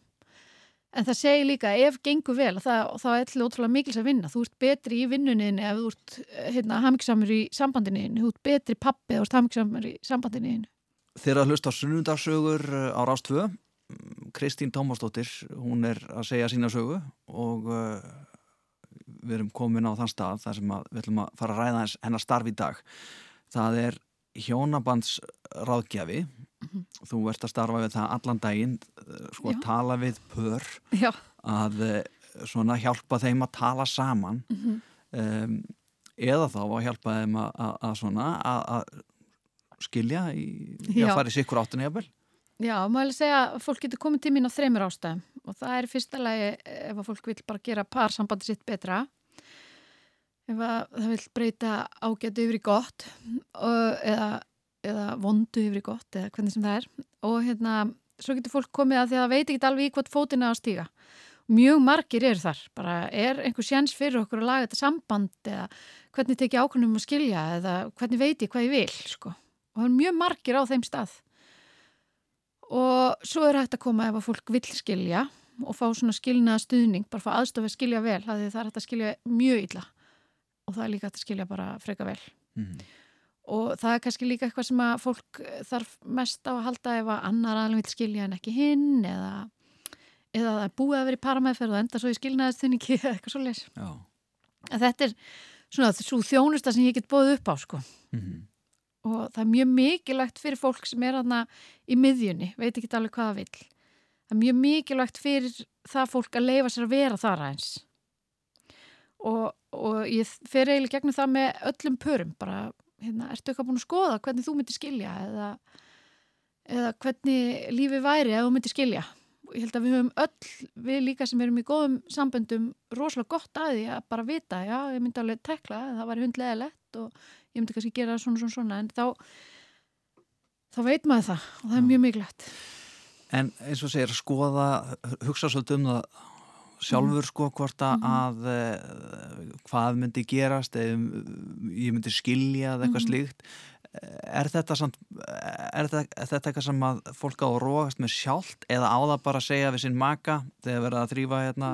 En það segir líka að ef gengur vel það, þá er allir ótrúlega mikils að vinna. Þú ert betri í vinnunin ef þú ert hérna, hamingsamur í sambandinin þú ert betri pappi ef þú ert hamingsamur í sambandinin Þeir að hlusta á sunnundarsögur á Rástvö Kristín Tómasdóttir hún er að segja sína sögu og uh, við erum komin á þann stað þar sem að við ætlum að fara að ræða hennar starf í dag. Það er hjónabandsráðgjafi þú ert að starfa við það allan daginn uh, sko Já. að tala við pör Já, að uh, svona hjálpa þeim að tala saman. Mhm. um, eða þá að hjálpa þeim að, að, að svona að, að skilja í, að fara í sikkur áttunni jafnvel. Já, maður vil segja að fólk getur komið tíminn á þreymur ástæðum. Og það er fyrsta lagi ef að fólk vil bara gera parsambandi sitt betra. Ef að það vil breyta ágætu yfir í gott og, eða, eða vondu yfir í gott eða hvernig sem það er. Og hérna, svo getur fólk komið að því að það veit ekki alveg í hvort fótinn er að stíga. Mjög margir eru þar. Bara er einhver sjans fyrir okkur að laga þetta samband eða hvernig tekið ákvörnum að skilja eða hvernig veit ég hvað ég vil sko. og það er mjög margir á þeim stað. Og svo er hægt að koma ef að fólk vill skilja og fá svona skilnaða stuðning, bara fá aðstofa að skilja vel, það er hægt að skilja mjög illa. Og það er líka hægt að skilja bara freka vel. Mm. Og það er kannski líka eitthvað sem að fólk þarf mest á að halda ef að annar alveg vil skilja en ekki hinn eða, eða er búið að vera í paramæðferð og enda svo í skilnaðastunningi eða eitthvað svo leys. Þetta er svona svo þjónusta sem ég get bóðið upp á sko mm. og það er mjög mikilvægt fyrir fólk sem er aðna í miðjunni, veit ekki alveg hvað það vill. Það er mjög mikilvægt fyrir það fólk að leifa sér að vera þar aðeins. Og, og ég fer eiginlega gegnum það með öllum pörum, bara, hérna, ertu eitthvað búin að skoða hvernig þú myndir skilja eða, eða hvernig lífi væri að þú myndir skilja. Og ég held að við höfum öll, við líka sem erum í góðum samböndum, rosalega gott að því að bara vita, já, ég myndi alveg tekla, það væri hundleðilegt og ég myndi kannski gera svona svona svona en þá þá veit maður það og það er mjög mikilvægt En eins og segir, skoða, hugsa svolítið um það sjálfur sko hvort að, að eh, hvað myndi gerast ef ég myndi skilja eða eitthvað Mhm. slíkt er þetta, samt, er, þetta, eitthvað sem að fólk á að róast með sjálft eða á það bara að segja við sinn maka þegar verða að þrýfa hérna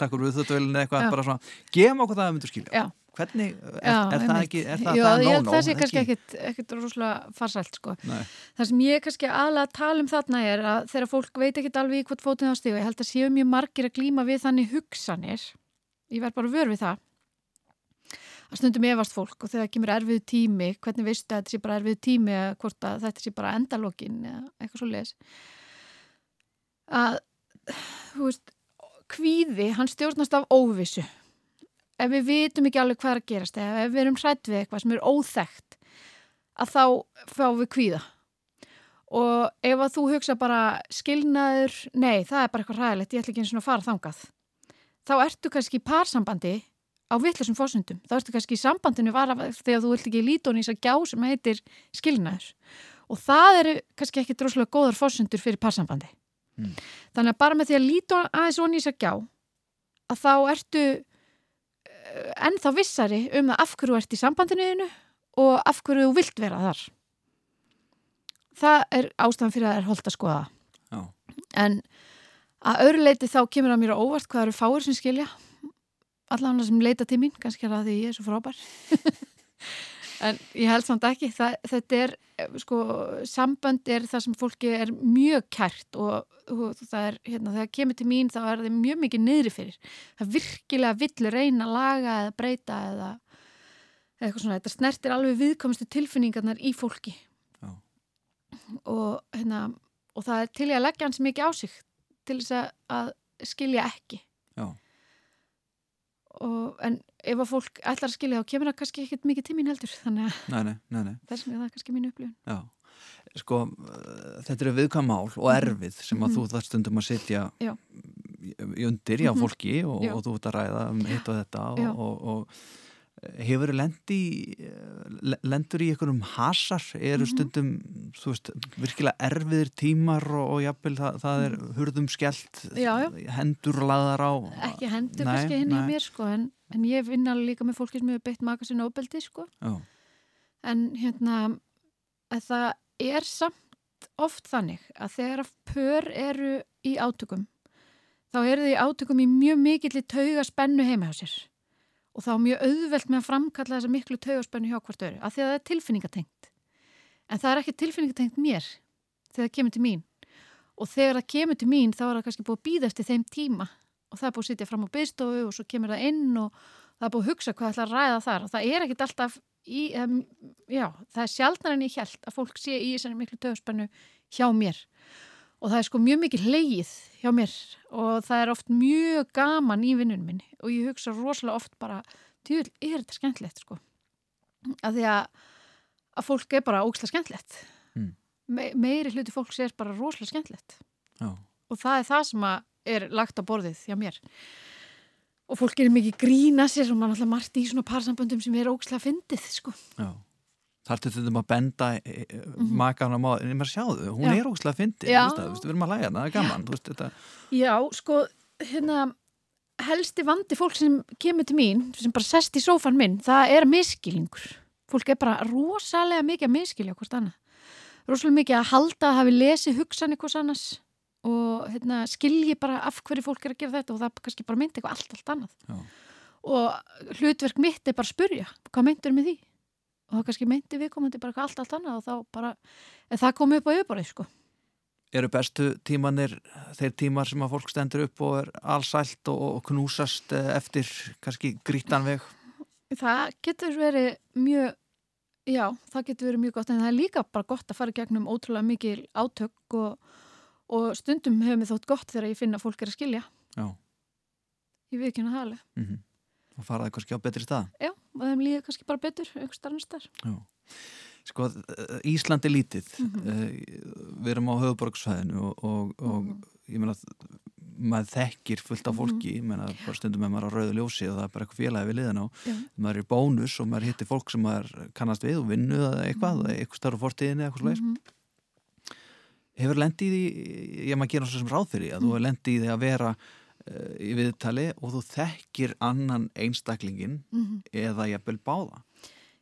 takkur við þuttvölinu eitthvað Já. bara svona, gefum okkur það að myndu skilja Já. Hvernig, er, Já, er það ekki er það, Já, það ég er held no-no, það sé kannski ekki? ekkit, ekkit rosalega farsælt sko. Nei. það sem ég kannski að tala um þarna er að þegar fólk veit ekkit alveg í hvort fótinn á stígu, ég held að séu mjög margir að glíma við þannig hugsanir ég verð bara vör við það að stundum efast fólk og þegar kemur erfið tími, hvernig veistu að þetta sé bara erfið tími eða hvort að þetta sé bara endalókin eða eitthvað svo leis að þú veist, kvíði hann stjórnast af óvissu ef við vitum ekki alveg hvað er að gerast eða ef við erum hrætt við eitthvað sem er óþekkt að þá fáum við kvíða. Og ef að þú hugsa bara skilnaður, nei það er bara eitthvað hræðilegt, ég ætla ekki eins og fara þangað. Þá ertu kannski í parsambandi á vittlusum fórsöndum þá ertu kannski í sambandinu var af þegar þú vilt ekki í þess að gjá sem heitir skilnaður. Og það eru kannski ekki droslega góðar fórsöndur fyrir parsambandi. Mm. þannig að bara með því að í þess að gjá að þá ertu ennþá vissari um að af hverju ert í sambandinu þínu og af hverju þú vilt vera þar. Það er ástæðan fyrir að það er holdt að skoða Já. en að öðru leiti þá kemur að mér á óvart hvað eru fáir sem skilja. Allan sem leita til mín, kannski það því ég er svo frábær en ég held samt ekki það, þetta er, sko sambönd er það sem fólki er mjög kært og, og það er hérna, þegar kemur til mín þá er það mjög mikið niðri fyrir það virkilega vill reyna að laga eða breyta eða eitthvað svona, þetta snertir alveg viðkomistu tilfinningarnar í fólki Já. og hérna og það er til ég að leggja hans mikið á sig til þess að skilja ekki Já. og, en ef að fólk ætlar að skilja þá kemur það kannski ekkert mikið tímin heldur þannig að Nei, nei, nei, nei. þess er það kannski mínu upplifun Já, sko uh, þetta eru viðkvæm mál og erfið sem að Mhm. þú þarf stundum að sitja Já. í undir hjá Mhm. fólki og, Já. og þú ert að ræða um hitt og þetta Já. og, og, og hefur lendi lendur í einhverjum hasar eru Mhm. stundum þú veist, virkilega erfiðir tímar og, og jafnvel það, það er hurðum skellt Mhm. Já, já. hendur laðar á ekki hendur kannski hinn í mér sko en, en ég vinn alveg líka með fólki sem hefur beitt maka sinna óbeldi sko Já, en hérna að það er samt oft þannig að þegar að pör eru í átökum þá eru þið í átökum í mjög mikill í tauga spennu heima hjá sér og þá mjög auðvelt með að framkalla þessa miklu taugaspennu hjá hvort öru af því að það er tilfinningatengt. En það er ekki tilfinningatengt mér þegar það kemur til mín. Og þegar það kemur til mín þá er það kannski búið að býða eftir þeim tíma og það er búið að sitja fram á byggstofu og svo kemur það inn og það er búið að hugsa hvað ætla að ræða þar. Og það er ekkit alltaf í, um, já, það er sjaldnar en ég held að fólk sé í þessari miklu töðspennu hjá mér og það er sko mjög mikið leið hjá mér og það er oft mjög gaman í vinnunum minni. Og ég hugsa rosalega oft bara, djúvel, er þetta skemmtilegt sko? Að því að, að fólk er bara ókslega skemmtilegt. Mm. Me, meiri hluti fólks er bara rosalega skemmtilegt. Já, og það er það sem er lagt á borðið hjá mér. Og fólk er mikið grína sér og mann alltaf margt í svona parsamböndum sem er ókslega fyndið sko. já Þar til að benda e, e, Mhm. makanum á, en maður sjáðu, hún Já. er ógslag það, þú veist, við erum að læga hana, það er gaman, veist, Já, sko, hérna helsti vandi fólk sem kemur til mín sem bara sest í sófan minn það er miskilingur. Fólk er bara rosalega mikið að miskilja hvort annað rosalega mikið að halda að hafi lesið hugsanir hvers annars og hérna, skilji bara af hverju fólk er að gera þetta og það kannski bara myndi eitthvað allt, allt annað Já. og hlutverk mitt er bara að spurja hvað myndur með því og það kannski myndi viðkomandi bara allt, allt annað og þá bara, en það kom upp á yfirborðið sko eru bestu tímanir þeir tímar sem að fólk stendur upp og er allsælt og, og knúsast eh, eftir kannski grítanveg Það getur verið mjög, já, það getur verið mjög gott en það er líka bara gott að fara gegnum ótrúlega mikil átök og, og stundum hefur mig þótt gott þegar ég finna að fólk er að skilja. Já. Ég veit ekki hann að það alveg. mm og faraði kannski á betri stað Já, og þeim líður kannski bara betur, einhver starfnum starf. Já. Sko, eh, Ísland er lítið Mhm. Eh, við erum á höfuborgsvæðinu og, og, og Mhm. ég meina maður þekkir fullt af fólki ég meina bara stundum með maður á rauðu ljósi og það er bara eitthvað félagi við liðan á maður er bónus og maður hittir fólk sem maður kannast við og vinnu eða eitthvað, Mhm. eitthvað starf fortíðinni eitthvað slags Mhm. hefur lendið í ég maður gera svo sem ráð fyrir að þú Mm. hefur lendið í því að vera í viðtali og þú þekkir annan einstaklingin Mhm. eða jafnvel báða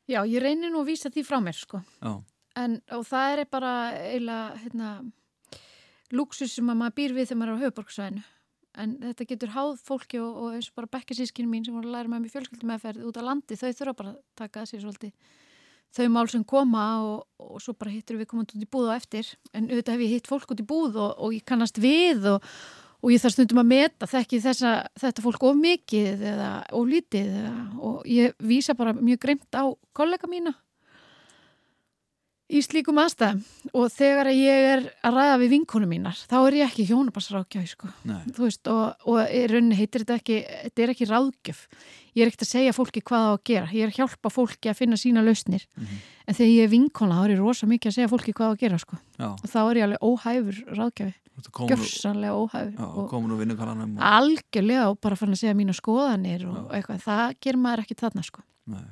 Já, ég reynir nú að vísa því frá mér, sko. Já, En, og það er bara eiginlega, hérna, luxus sem að maður býr við þegar maður er á höfuborgsvæðinu. En þetta getur háð fólki og, og eins og bara bekkasískinu mín sem voru að læra með mér fjölskyldum meðferð út á landi, þau þurfa bara að taka sér svolítið þau mál sem koma og, og svo bara hittur við komandi út í búð á eftir. En auðvitað hef ég hitt fólk út í búð og, og ég kannast við og, og ég þarf stundum að meta þekki þessa, þetta fólk of mikið eða of lítið eða, og ég vísa bara mjög greimt á kollega mína í slíkum aðstæðum. Og þegar ég er að ræða við vinkonum mínar þá er ég ekki hjónabarsrákjafi sko. Og, og rauninni heitir þetta ekki þetta er ekki ráðgjöf. Ég er ekkert að segja fólki hvað á að gera. Ég er að hjálpa fólki að finna sína lausnir. Mhm. en þegar ég er vinkona þá er ég rosa mikið að segja fólki hvað á að gera sko. og þá er ég alveg óhæfur komin, gjörsanlega óhæfur komin úr vinnukalanum og, algjörlega og bara fann að segja mína skoðanir og Já. eitthvað, það gerir maður ekki þarna sko. nei,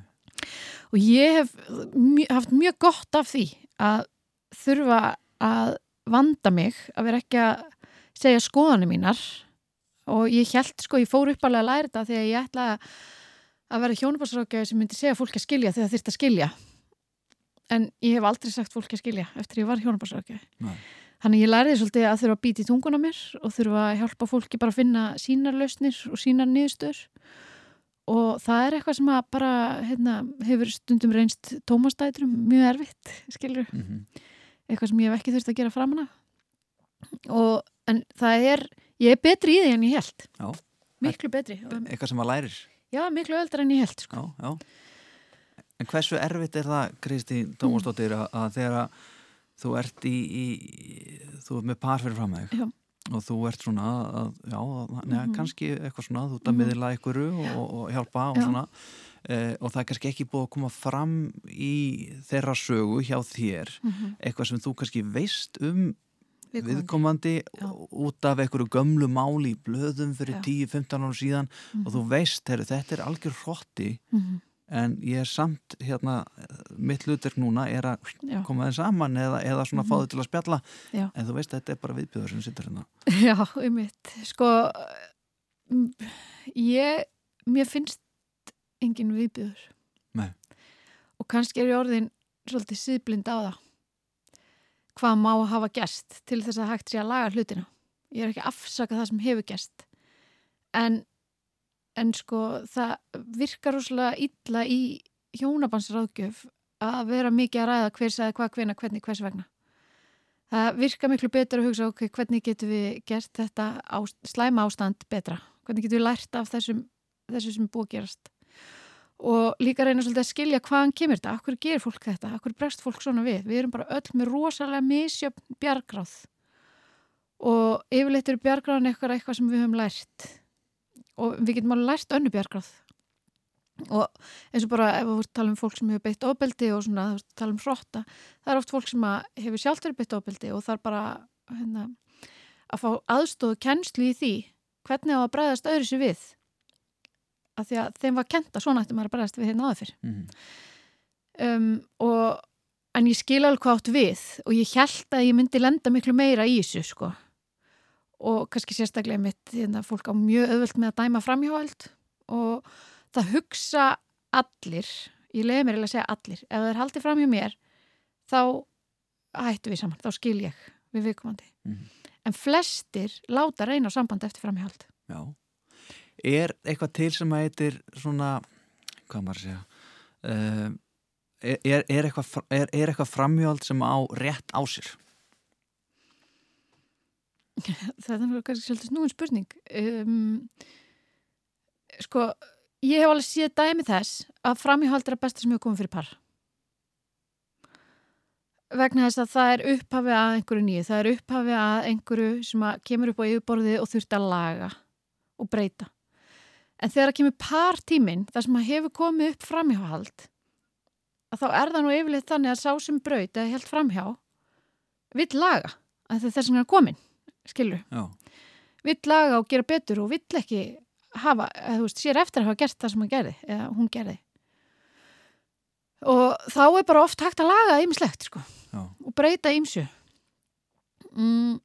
og ég hef mjö, haft mjög gott af því að þurfa að vanda mig að vera ekki að segja skoðanir mínar. Og ég held sko, ég fór uppalega að læra þetta þegar ég ætla að vera hjónabásrákjaði sem myndi segja fólki að skilja þegar þyrst að skilja. En ég hef aldrei sagt fólki að skilja eftir ég var hjónabásrákjaði nei, Þannig ég læriði svolítið að þurfa að býta í tunguna mér og þurfa að hjálpa fólki bara að finna sínar lausnir og sínar niðurstöður. Og það er eitthvað sem að bara hérna, hefur stundum reynst tómastætrum mjög erfitt, skilur mhm, eitthvað sem ég hef ekki þurft að gera framanna og en það er ég er betri í því en ég held já, miklu betri, og- eitthvað sem maður lærir. Já, miklu öldra en ég held sko. já, já. En hversu erfitt er það Kristín Tómasdóttir að, að þegar að þú ert í, í þú ert með par fyrir fram þig og þú ert svona að, já, neða, Mhm. kannski eitthvað svona, þú ert að Mhm. miðla einhverju og, og hjálpa og Já. svona eh, og það er kannski ekki búið að koma fram í þeirra sögu hjá þér Mhm. eitthvað sem þú kannski veist um Viðkomandi. Já. út af einhverju gömlu máli í blöðum fyrir Já. 10-15 árum síðan og þú veist, heru, þetta er algjör hrotti Mhm. En ég er samt hérna, mitt hlutverk núna er að Já. koma þeim saman eða, eða svona fá þau til að spjalla Já. en þú veist, þetta er bara viðbjöður sem sittur hérna Já, um mitt. Sko, mm, ég, mér finnst engin viðbjöður. Nei. Og kannski er ég orðin svolítið síðblind á það. Hvað má hafa gerst til þess að hægt sé að laga hlutina. Ég er ekki að afsaka það sem hefur gerst. En, en sko, það virkar rosalega illa í hjónabansráðgjöf að vera mikið að ræða hver sagði hvað, hvena, hvernig, hvers vegna. Það virka miklu betur að hugsa ok, hvernig getum við gert þetta ást, slæma ástand betra? Hvernig getum við lært af þessum, þessu sem búið gerast? Og líka reyna svolítið að skilja hvaðan kemur þetta? Akkur gerir fólk þetta? Akkur bregst fólk svona við? Við erum bara öll með rosalega misjöfn bjargráð og yfirleitt eru bjargráðan eitthvað eitthvað sem við höfum lært og við getum alveg lært önnu bjargráð. Og eins og bara ef við tala um fólk sem hefur beitt ofbeldi og svona, tala um hrotta það er oft fólk sem hefur sjálft verið beitt ofbeldi og þarf bara hérna, að fá aðstóðu kennslu í því hvernig á að bregðast öðru sér við. Af því að þeim var kent að svona maður að bregðast við hérna áður fyrr. Mm. um, og en ég skil alveg hvað átt við og ég held að ég myndi lenda miklu meira í þessu sko og kannski sérstaklega mitt hérna, fólk á mjög öðvöld með að dæma framhjáhald og það hugsa allir ég leiði mér að segja allir ef það er haldið fram hjá mér þá hættu við saman, þá skil ég við viðkomandi. Mhm. en flestir láta reyna á samband eftir framhjáhald. Já. Er eitthvað til sem að heitir svona hvað maður að segja uh, er, er, er, eitthvað, er, er eitthvað framhjóld sem á rétt á sér þetta er kannski svolítið snúin spurning. Um, sko ég hef alveg séð dæmi þess að framhjáhald að besta sem hefur komið fyrir par. Vegna þess að það er upphafi að einhverju nýju, það er upphafi að einhverju sem að kemur upp á yfirborðið og þurft að laga og breyta. En þegar það kemur par tíminn þar sem að hefur komið upp framhjáhald að þá er það nú yfirleitt þannig að sá sem braut eða helt framhjá vill laga að það er þess að hann er komin skilur, vill laga og gera betur og vill ekki hafa, þú veist, sér eftir að hafa gert það sem hann gerði, eða hún gerði. Og þá er bara oft hægt að laga ýmislegt sko já, og breyta ýmsu. Mm,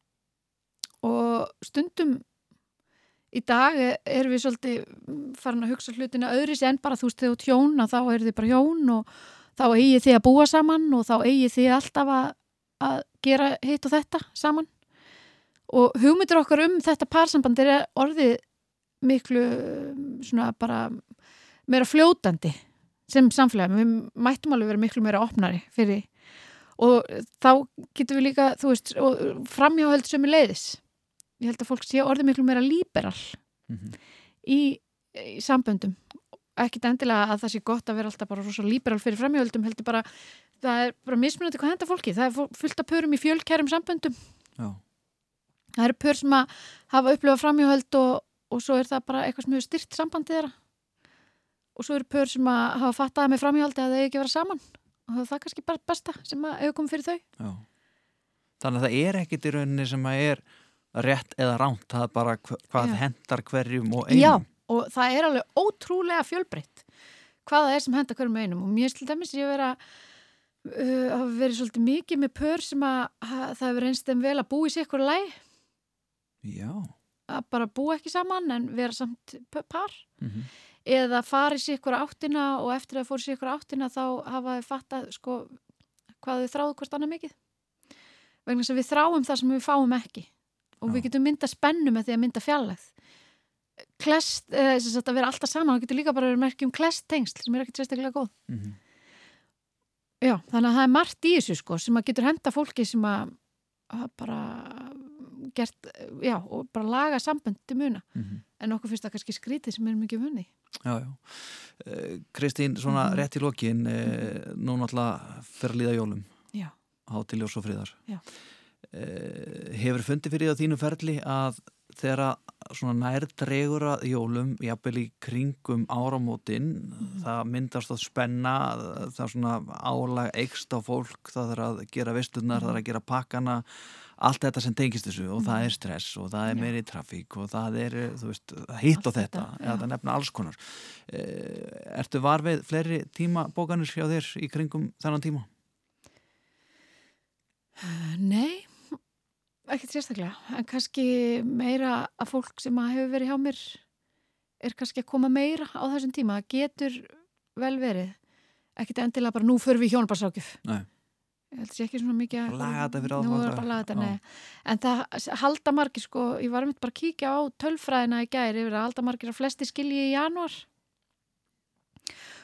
og stundum í dag er- erum við svolítið farin að hugsa hlutina öðris en bara þú veist þegar þú ert hjón að þá eru þið bara hjón og þá eigi þið að búa saman og þá eigi þið alltaf að, að gera hitt og þetta saman og hugmyndir okkar um þetta parsamband er orðið miklu svona bara meira fljótandi sem samfélagi, við mættum alveg vera miklu meira opnari fyrir og þá getum við líka, þú veist framhjáhald sem er leiðis ég held að fólk sé orðið miklu meira líberal mhm, í, í samböndum. Ekkit endilega að það sé gott að vera alltaf bara rosa líberal fyrir framhjáhaldum heldur bara það er bara mismunandi hvað henda fólki. Það er fullt af pörum í fjölkærum samböndum. Já, það eru pör sem að hafa upplifað framhjóhald og, og svo er það bara eitthvað sem hefur styrt sambandið þeirra og svo eru pör sem að hafa fattaði með framhjóhaldi að þau ekki vera saman og það er kannski bara besta sem að hefur komið fyrir þau já. Þannig að það er ekkit í rauninni sem að er rétt eða ránt, það er bara hva- hvað Já. hendar hverjum og einum. Já, og það er alveg ótrúlega fjölbreytt hvað það er sem henda hverjum einum og til dæmis ég vera uh, hafa verið svolítið mikið með pör sem að ha, það hefur reynst þeim vel að í sig eitthvað læg Já. að bara búa ekki saman en vera samt par Mm eða fara í sig ykkur áttina og eftir að fóru sig ykkur áttina þá hafa þau fattað sko hvað þau þráðu hvort annað mikið vegna að við þráum það sem við fáum ekki og Já. við getum mynda spennu með því að mynda fjallæð klest, eða þess að vera alltaf saman og getur líka bara verið merkjum klest tengsl sem er ekkert sérstaklega góð -hmm. Já, þannig að það er margt í þessu sko sem að getur henda fólki sem að, að bara gert, já, og bara laga sambönd til muna, Mhm. en okkur finnst það kannski skrítið sem er mikið munni. Já, já. Uh, Kristín, svona Mhm. rétt í lokin, uh, nú náttúrulega fyrir að líða jólum, Já. hátiljós og friðar. Já. Uh, hefur fundið fyrir á þínu ferli að þegar að svona nær dregur að jólum, jafnvel í kringum áramótin, Mhm. það myndast að spenna, það svona álag eikst á fólk, það er að gera veislunar, það er að gera pakkana, allt þetta sem tengist þessu og það Mhm. er stress og það er meiri trafík og það er, veist, hitt Allt þetta, já. það nefna alls konar. Uh, ertu var við fleiri tíma bókanir hjá þér í kringum þennan tíma? Nei, ekkert sérstaklega, en kannski meira að fólk sem að hefur verið hjá mér er kannski að koma meira á þessum tíma, það getur vel verið, ekkert endilega bara nú förum við hjónabarsákjöf. Ég held að sé ekki svona mikið fyrir er að. En það halda margir sko, ég var einmitt bara að kíkja á tölfræðina í gæri yfir að halda margir að flesti skilji í januar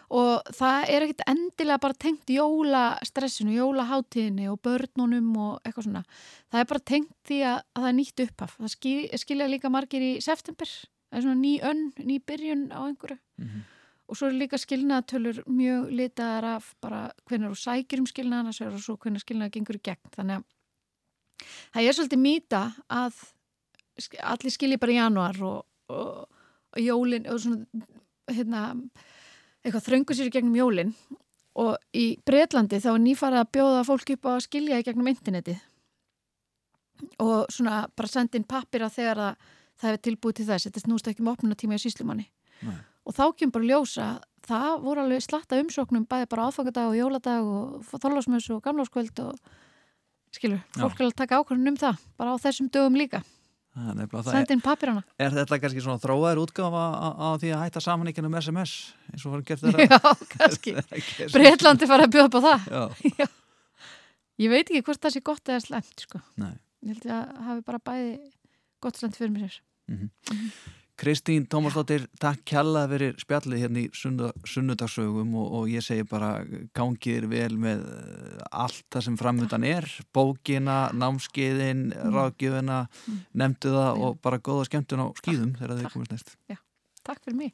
og það er ekkit endilega bara tengt jólastressinu, jólaháttíðinni og börnunum og eitthvað svona. Það er bara tengt því að, að það er nýtt upphaf. Það skil, skilja líka margir í september. Það er svona ný önn, ný byrjun á einhverju. Mm -hmm. og svo er líka skilnaðatölur mjög litaðar af bara hvernig þú sækir um skilnaðana og svo hvernig skilnaða gengur í gegn. Þannig að það er svolítið mýta að allir skilji bara í januar og, og, og jólin og svona hérna, eitthvað þröngu sér í gegnum jólin og í Breitlandi þá er nýfarið að bjóða fólk upp á að skilja í gegnum interneti og svona bara senda inn pappira þegar það, það hefur tilbúið til þess. Þetta snúst ekki um opnunatíma í síslumanni Nei. og þá kemur bara ljósa það voru alveg slatta umsóknum bæði bara áfangadag og jóladag og þorlásmöss og gamláskvöld og skilur, fólk er að taka ákvörðun um það bara á þessum dögum líka, Inn papirana Er, þetta kannski svona þróaður útgáfa á, því að hætta saman ekki um SMS eins og var gert þeirra? já, kannski. Breitlandi fara að bjóða á það. Já, ég veit ekki hvort það sé gott eða slemt sko. ég held að hafi bara bæði gott slemt fyrir mér Kristín Tómasdóttir, takk kjalla fyrir spjallið hérna í sunnuda, sunnudagsögum og, og ég segi bara gangið vel með eh, allt það sem framöndan er, bókina, námskeiðin, Mm. ráðgjöfina, Mm. nefndu það Já. og bara góða skemmtun á skýðum þegar þið komist næst. takk fyrir mig